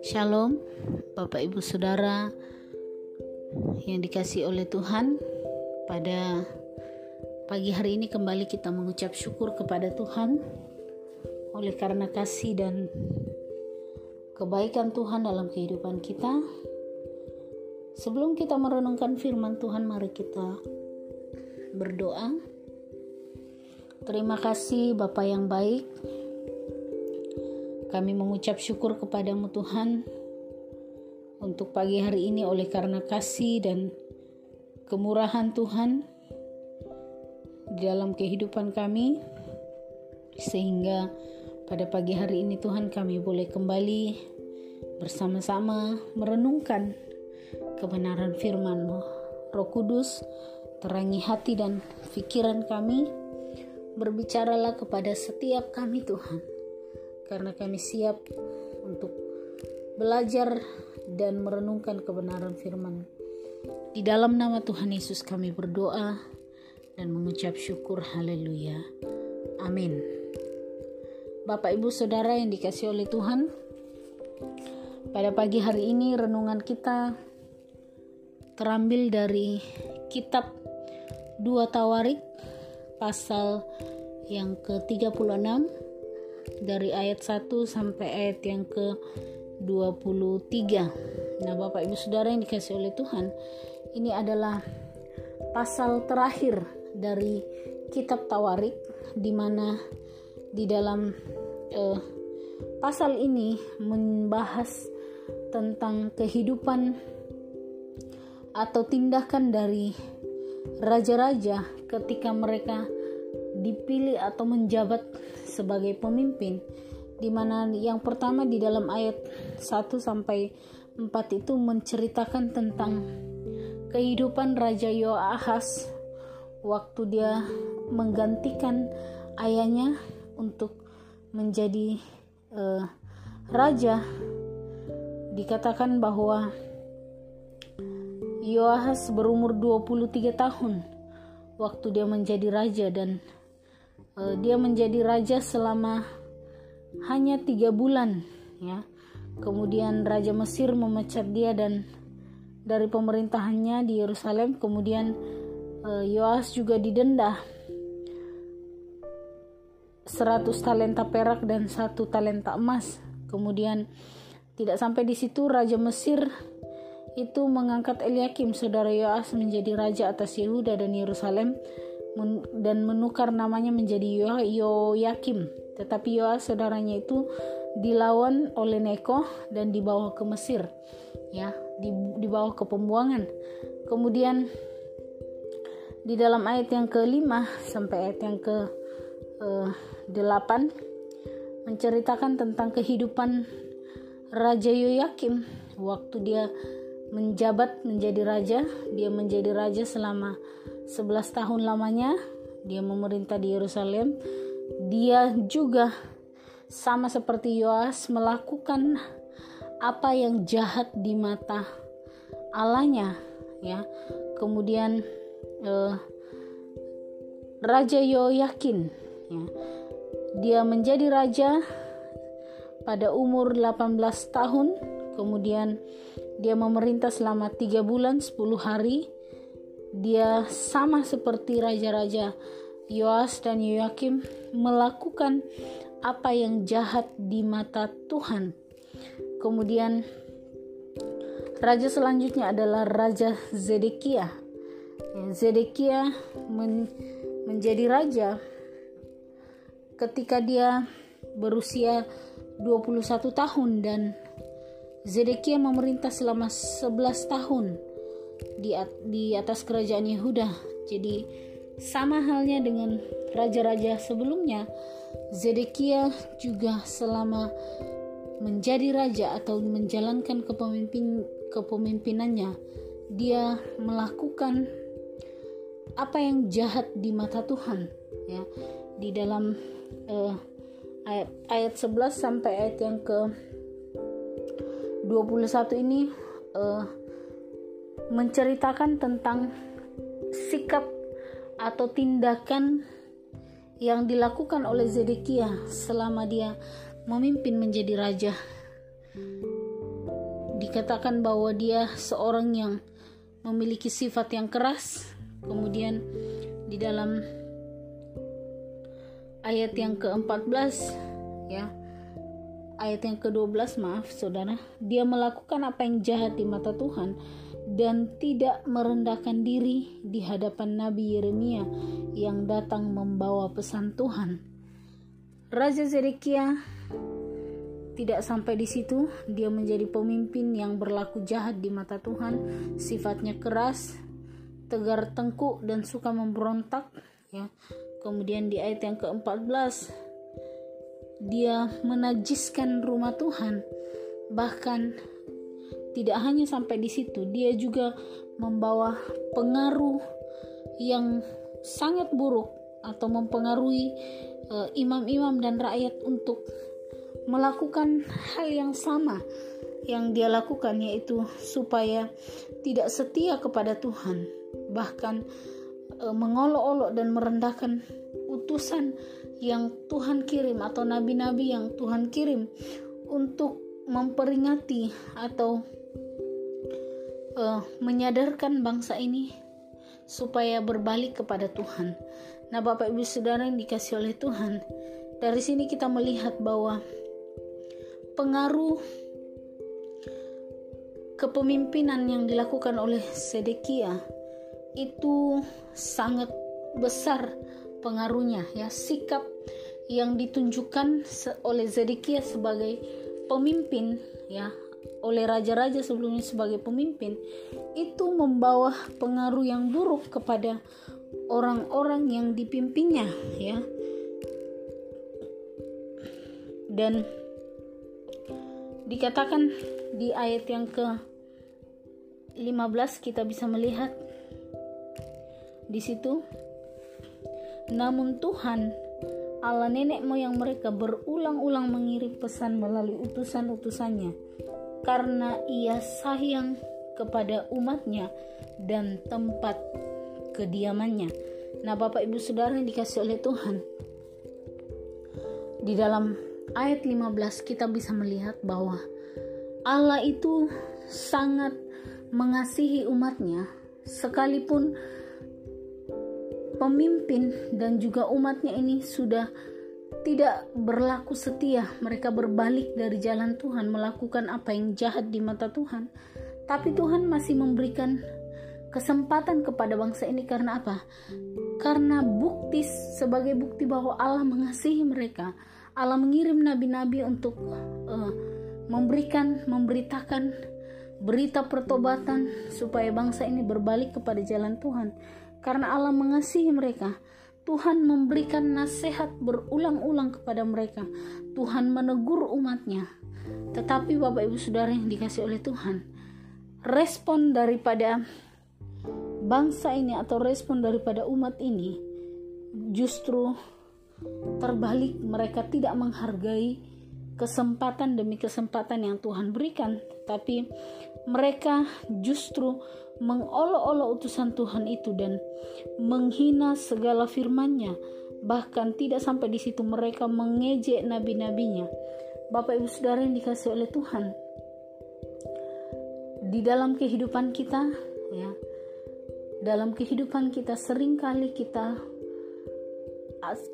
Shalom, Bapak Ibu Saudara yang dikasih oleh Tuhan. Pada pagi hari ini kembali kita mengucap syukur kepada Tuhan oleh karena kasih dan kebaikan Tuhan dalam kehidupan kita. Sebelum kita merenungkan firman Tuhan, mari kita berdoa. Terima kasih Bapak yang baik, kami mengucap syukur kepadamu Tuhan untuk pagi hari ini oleh karena kasih dan kemurahan Tuhan di dalam kehidupan kami. Sehingga pada pagi hari ini Tuhan kami boleh kembali bersama-sama merenungkan kebenaran firman-Mu. Roh Kudus, terangi hati dan pikiran kami, berbicaralah kepada setiap kami Tuhan karena kami siap untuk belajar dan merenungkan kebenaran firman. Di dalam nama Tuhan Yesus kami berdoa dan mengucap syukur haleluya. Amin. Bapak Ibu Saudara yang dikasih oleh Tuhan, pada pagi hari ini renungan kita terambil dari kitab 2 Tawarik pasal yang ke-36 dari ayat 1 sampai ayat yang ke 23. Nah, Bapak Ibu Saudara yang dikasih oleh Tuhan, ini adalah pasal terakhir dari kitab Tawarik di mana di dalam eh, pasal ini membahas tentang kehidupan atau tindakan dari raja-raja ketika mereka dipilih atau menjabat sebagai pemimpin di mana yang pertama di dalam ayat 1 sampai 4 itu menceritakan tentang kehidupan Raja Yoahas. Waktu dia menggantikan ayahnya untuk menjadi uh, raja dikatakan bahwa Yoahas berumur 23 tahun. Waktu dia menjadi raja dan uh, dia menjadi raja selama hanya tiga bulan ya. Kemudian raja Mesir memecat dia dan dari pemerintahannya di Yerusalem kemudian uh, Yoas juga didenda 100 talenta perak dan satu talenta emas. Kemudian tidak sampai di situ raja Mesir itu mengangkat Eliakim saudara Yoas menjadi raja atas Yehuda dan Yerusalem dan menukar namanya menjadi Yoyakim. Tetapi Yoas saudaranya itu dilawan oleh Neko dan dibawa ke Mesir. Ya, dibawa ke pembuangan. Kemudian di dalam ayat yang kelima sampai ayat yang ke uh, delapan menceritakan tentang kehidupan Raja Yoyakim waktu dia menjabat menjadi raja. Dia menjadi raja selama 11 tahun lamanya. Dia memerintah di Yerusalem. Dia juga sama seperti Yoas melakukan apa yang jahat di mata Allahnya ya. Kemudian eh, Raja Yoyakin ya. Dia menjadi raja pada umur 18 tahun kemudian dia memerintah selama tiga bulan 10 hari. Dia sama seperti raja-raja Yoas dan Yoakim melakukan apa yang jahat di mata Tuhan. Kemudian raja selanjutnya adalah raja Zedekia. Zedekia men menjadi raja ketika dia berusia 21 tahun dan Zedekia memerintah selama 11 tahun di, di atas kerajaan Yehuda. Jadi sama halnya dengan raja-raja sebelumnya, Zedekia juga selama menjadi raja atau menjalankan kepemimpin kepemimpinannya, dia melakukan apa yang jahat di mata Tuhan, ya. Di dalam uh, ayat ayat 11 sampai ayat yang ke 21 ini uh, menceritakan tentang sikap atau tindakan yang dilakukan oleh Zedekia selama dia memimpin menjadi raja. Dikatakan bahwa dia seorang yang memiliki sifat yang keras. Kemudian di dalam ayat yang ke-14 ya. Ayat yang ke-12 maaf Saudara, dia melakukan apa yang jahat di mata Tuhan dan tidak merendahkan diri di hadapan Nabi Yeremia yang datang membawa pesan Tuhan. Raja Zedekia tidak sampai di situ, dia menjadi pemimpin yang berlaku jahat di mata Tuhan, sifatnya keras, tegar tengkuk dan suka memberontak, ya. Kemudian di ayat yang ke-14 dia menajiskan rumah Tuhan. Bahkan tidak hanya sampai di situ, dia juga membawa pengaruh yang sangat buruk atau mempengaruhi eh, imam-imam uh, dan rakyat untuk melakukan hal yang sama yang dia lakukan yaitu supaya tidak setia kepada Tuhan bahkan e, mengolok-olok dan merendahkan utusan yang Tuhan kirim atau nabi-nabi yang Tuhan kirim untuk memperingati atau e, menyadarkan bangsa ini supaya berbalik kepada Tuhan. Nah, Bapak Ibu Saudara yang dikasih oleh Tuhan, dari sini kita melihat bahwa pengaruh kepemimpinan yang dilakukan oleh Sedekia itu sangat besar pengaruhnya ya sikap yang ditunjukkan oleh Zedekia sebagai pemimpin ya oleh raja-raja sebelumnya sebagai pemimpin itu membawa pengaruh yang buruk kepada orang-orang yang dipimpinnya ya. Dan dikatakan di ayat yang ke 15 kita bisa melihat di situ namun Tuhan Allah nenek moyang mereka berulang-ulang mengirim pesan melalui utusan-utusannya karena ia sayang kepada umatnya dan tempat kediamannya. Nah, Bapak Ibu Saudara yang dikasih oleh Tuhan, di dalam ayat 15 kita bisa melihat bahwa Allah itu sangat mengasihi umatnya sekalipun pemimpin dan juga umatnya ini sudah tidak berlaku setia mereka berbalik dari jalan Tuhan melakukan apa yang jahat di mata Tuhan tapi Tuhan masih memberikan kesempatan kepada bangsa ini karena apa? Karena bukti sebagai bukti bahwa Allah mengasihi mereka Allah mengirim nabi-nabi untuk uh, memberikan, memberitakan berita pertobatan supaya bangsa ini berbalik kepada jalan Tuhan. Karena Allah mengasihi mereka, Tuhan memberikan nasihat berulang-ulang kepada mereka. Tuhan menegur umatnya. Tetapi Bapak Ibu Saudara yang dikasih oleh Tuhan, respon daripada bangsa ini atau respon daripada umat ini justru Terbalik, mereka tidak menghargai kesempatan demi kesempatan yang Tuhan berikan, tapi mereka justru mengolok-olok utusan Tuhan itu dan menghina segala firman-Nya. Bahkan tidak sampai di situ mereka mengejek nabi-nabinya. Bapak Ibu Saudara yang dikasih oleh Tuhan. Di dalam kehidupan kita ya. Dalam kehidupan kita sering kali kita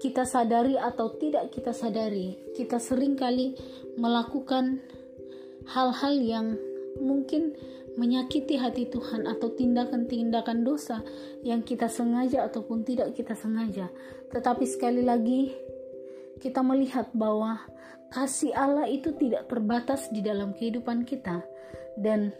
kita sadari atau tidak kita sadari, kita sering kali melakukan hal-hal yang mungkin menyakiti hati Tuhan atau tindakan-tindakan dosa yang kita sengaja ataupun tidak kita sengaja. Tetapi sekali lagi kita melihat bahwa kasih Allah itu tidak terbatas di dalam kehidupan kita dan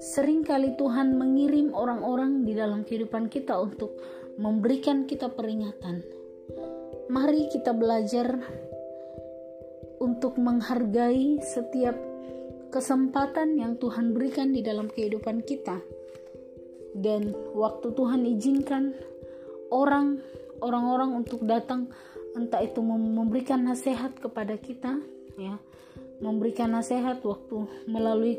sering kali Tuhan mengirim orang-orang di dalam kehidupan kita untuk memberikan kita peringatan Mari kita belajar untuk menghargai setiap kesempatan yang Tuhan berikan di dalam kehidupan kita. Dan waktu Tuhan izinkan orang orang-orang untuk datang entah itu memberikan nasihat kepada kita ya memberikan nasihat waktu melalui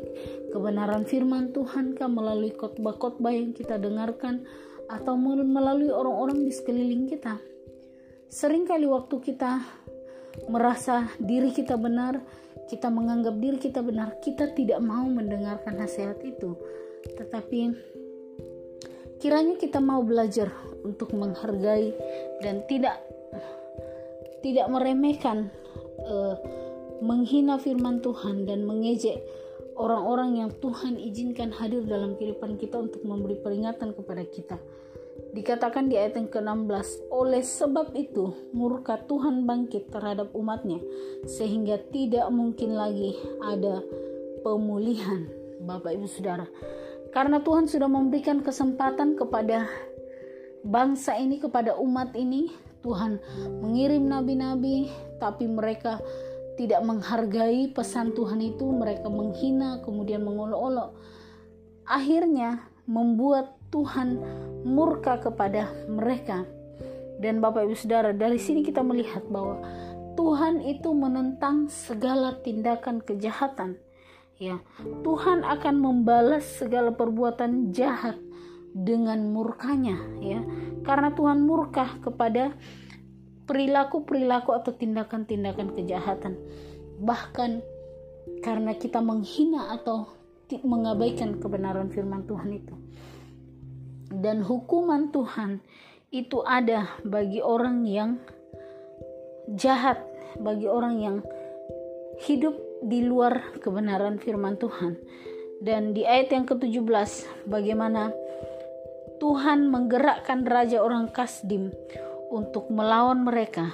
kebenaran firman Tuhan kah melalui khotbah-khotbah yang kita dengarkan atau melalui orang-orang di sekeliling kita Seringkali waktu kita merasa diri kita benar, kita menganggap diri kita benar, kita tidak mau mendengarkan nasihat itu. Tetapi kiranya kita mau belajar untuk menghargai dan tidak tidak meremehkan uh, menghina firman Tuhan dan mengejek orang-orang yang Tuhan izinkan hadir dalam kehidupan kita untuk memberi peringatan kepada kita. Dikatakan di ayat yang ke-16, oleh sebab itu murka Tuhan bangkit terhadap umatnya sehingga tidak mungkin lagi ada pemulihan. Bapak Ibu Saudara, karena Tuhan sudah memberikan kesempatan kepada bangsa ini, kepada umat ini, Tuhan mengirim nabi-nabi, tapi mereka tidak menghargai pesan Tuhan itu, mereka menghina, kemudian mengolok-olok. Akhirnya membuat Tuhan murka kepada mereka. Dan Bapak Ibu Saudara, dari sini kita melihat bahwa Tuhan itu menentang segala tindakan kejahatan. Ya, Tuhan akan membalas segala perbuatan jahat dengan murkanya, ya. Karena Tuhan murka kepada perilaku-perilaku atau tindakan-tindakan kejahatan. Bahkan karena kita menghina atau mengabaikan kebenaran firman Tuhan itu dan hukuman Tuhan itu ada bagi orang yang jahat, bagi orang yang hidup di luar kebenaran firman Tuhan. Dan di ayat yang ke-17 bagaimana Tuhan menggerakkan raja orang Kasdim untuk melawan mereka.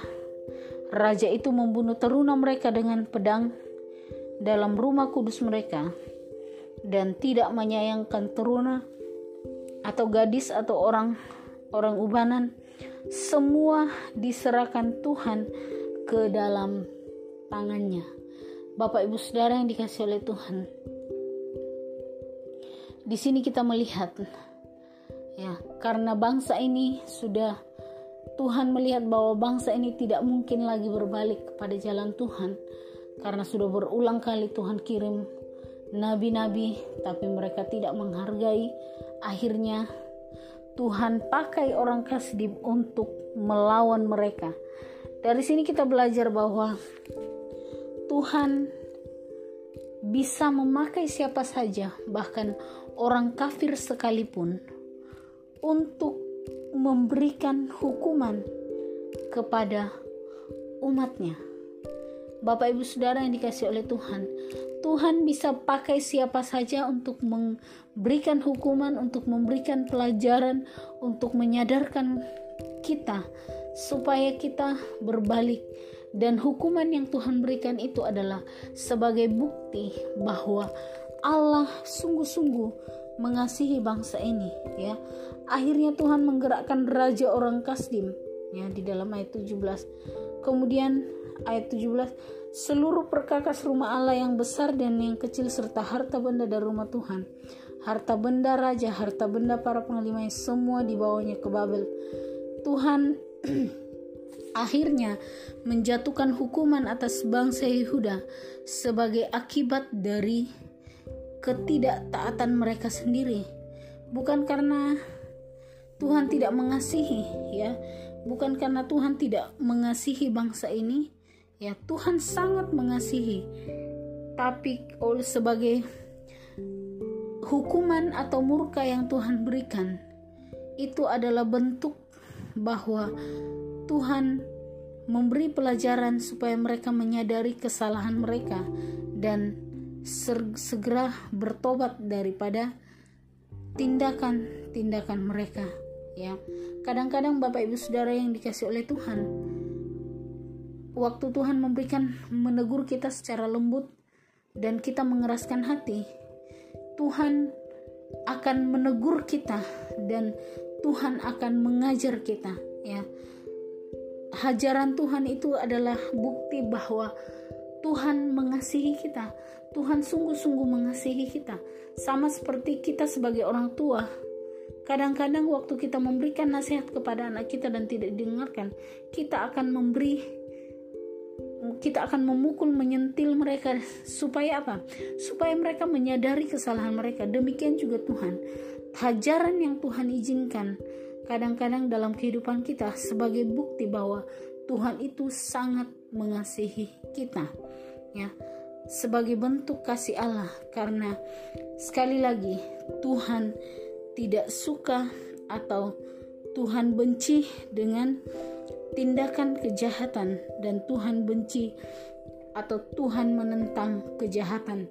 Raja itu membunuh teruna mereka dengan pedang dalam rumah kudus mereka dan tidak menyayangkan teruna atau gadis atau orang orang ubanan semua diserahkan Tuhan ke dalam tangannya. Bapak Ibu Saudara yang dikasih oleh Tuhan. Di sini kita melihat ya, karena bangsa ini sudah Tuhan melihat bahwa bangsa ini tidak mungkin lagi berbalik kepada jalan Tuhan karena sudah berulang kali Tuhan kirim nabi-nabi tapi mereka tidak menghargai akhirnya Tuhan pakai orang Kasdim untuk melawan mereka. Dari sini kita belajar bahwa Tuhan bisa memakai siapa saja bahkan orang kafir sekalipun untuk memberikan hukuman kepada umatnya. Bapak Ibu Saudara yang dikasih oleh Tuhan, Tuhan bisa pakai siapa saja untuk memberikan hukuman, untuk memberikan pelajaran, untuk menyadarkan kita supaya kita berbalik dan hukuman yang Tuhan berikan itu adalah sebagai bukti bahwa Allah sungguh-sungguh mengasihi bangsa ini ya. Akhirnya Tuhan menggerakkan raja orang Kasdim ya di dalam ayat 17. Kemudian ayat 17 seluruh perkakas rumah Allah yang besar dan yang kecil serta harta benda dari rumah Tuhan. Harta benda raja harta benda para panglima semua dibawanya ke Babel. Tuhan akhirnya menjatuhkan hukuman atas bangsa Yehuda sebagai akibat dari ketidaktaatan mereka sendiri. Bukan karena Tuhan tidak mengasihi ya. Bukan karena Tuhan tidak mengasihi bangsa ini ya Tuhan sangat mengasihi. Tapi oleh sebagai hukuman atau murka yang Tuhan berikan itu adalah bentuk bahwa Tuhan memberi pelajaran supaya mereka menyadari kesalahan mereka dan segera bertobat daripada tindakan-tindakan mereka ya. Kadang-kadang Bapak Ibu Saudara yang dikasih oleh Tuhan waktu Tuhan memberikan menegur kita secara lembut dan kita mengeraskan hati, Tuhan akan menegur kita dan Tuhan akan mengajar kita ya. Hajaran Tuhan itu adalah bukti bahwa Tuhan mengasihi kita. Tuhan sungguh-sungguh mengasihi kita. Sama seperti kita sebagai orang tua. Kadang-kadang waktu kita memberikan nasihat kepada anak kita dan tidak didengarkan, kita akan memberi kita akan memukul menyentil mereka supaya apa? Supaya mereka menyadari kesalahan mereka. Demikian juga Tuhan. Hajaran yang Tuhan izinkan kadang-kadang dalam kehidupan kita sebagai bukti bahwa Tuhan itu sangat mengasihi kita ya sebagai bentuk kasih Allah karena sekali lagi Tuhan tidak suka atau Tuhan benci dengan tindakan kejahatan dan Tuhan benci atau Tuhan menentang kejahatan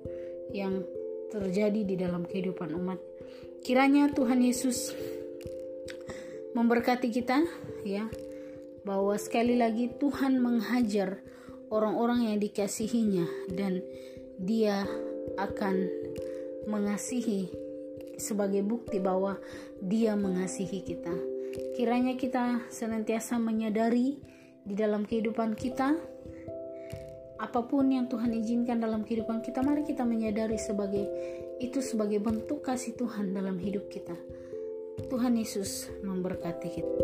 yang terjadi di dalam kehidupan umat. Kiranya Tuhan Yesus memberkati kita ya bahwa sekali lagi Tuhan menghajar orang-orang yang dikasihinya dan dia akan mengasihi sebagai bukti bahwa dia mengasihi kita. Kiranya kita senantiasa menyadari di dalam kehidupan kita apa pun yang Tuhan izinkan dalam kehidupan kita, mari kita menyadari sebagai itu sebagai bentuk kasih Tuhan dalam hidup kita. Tuhan Yesus memberkati kita.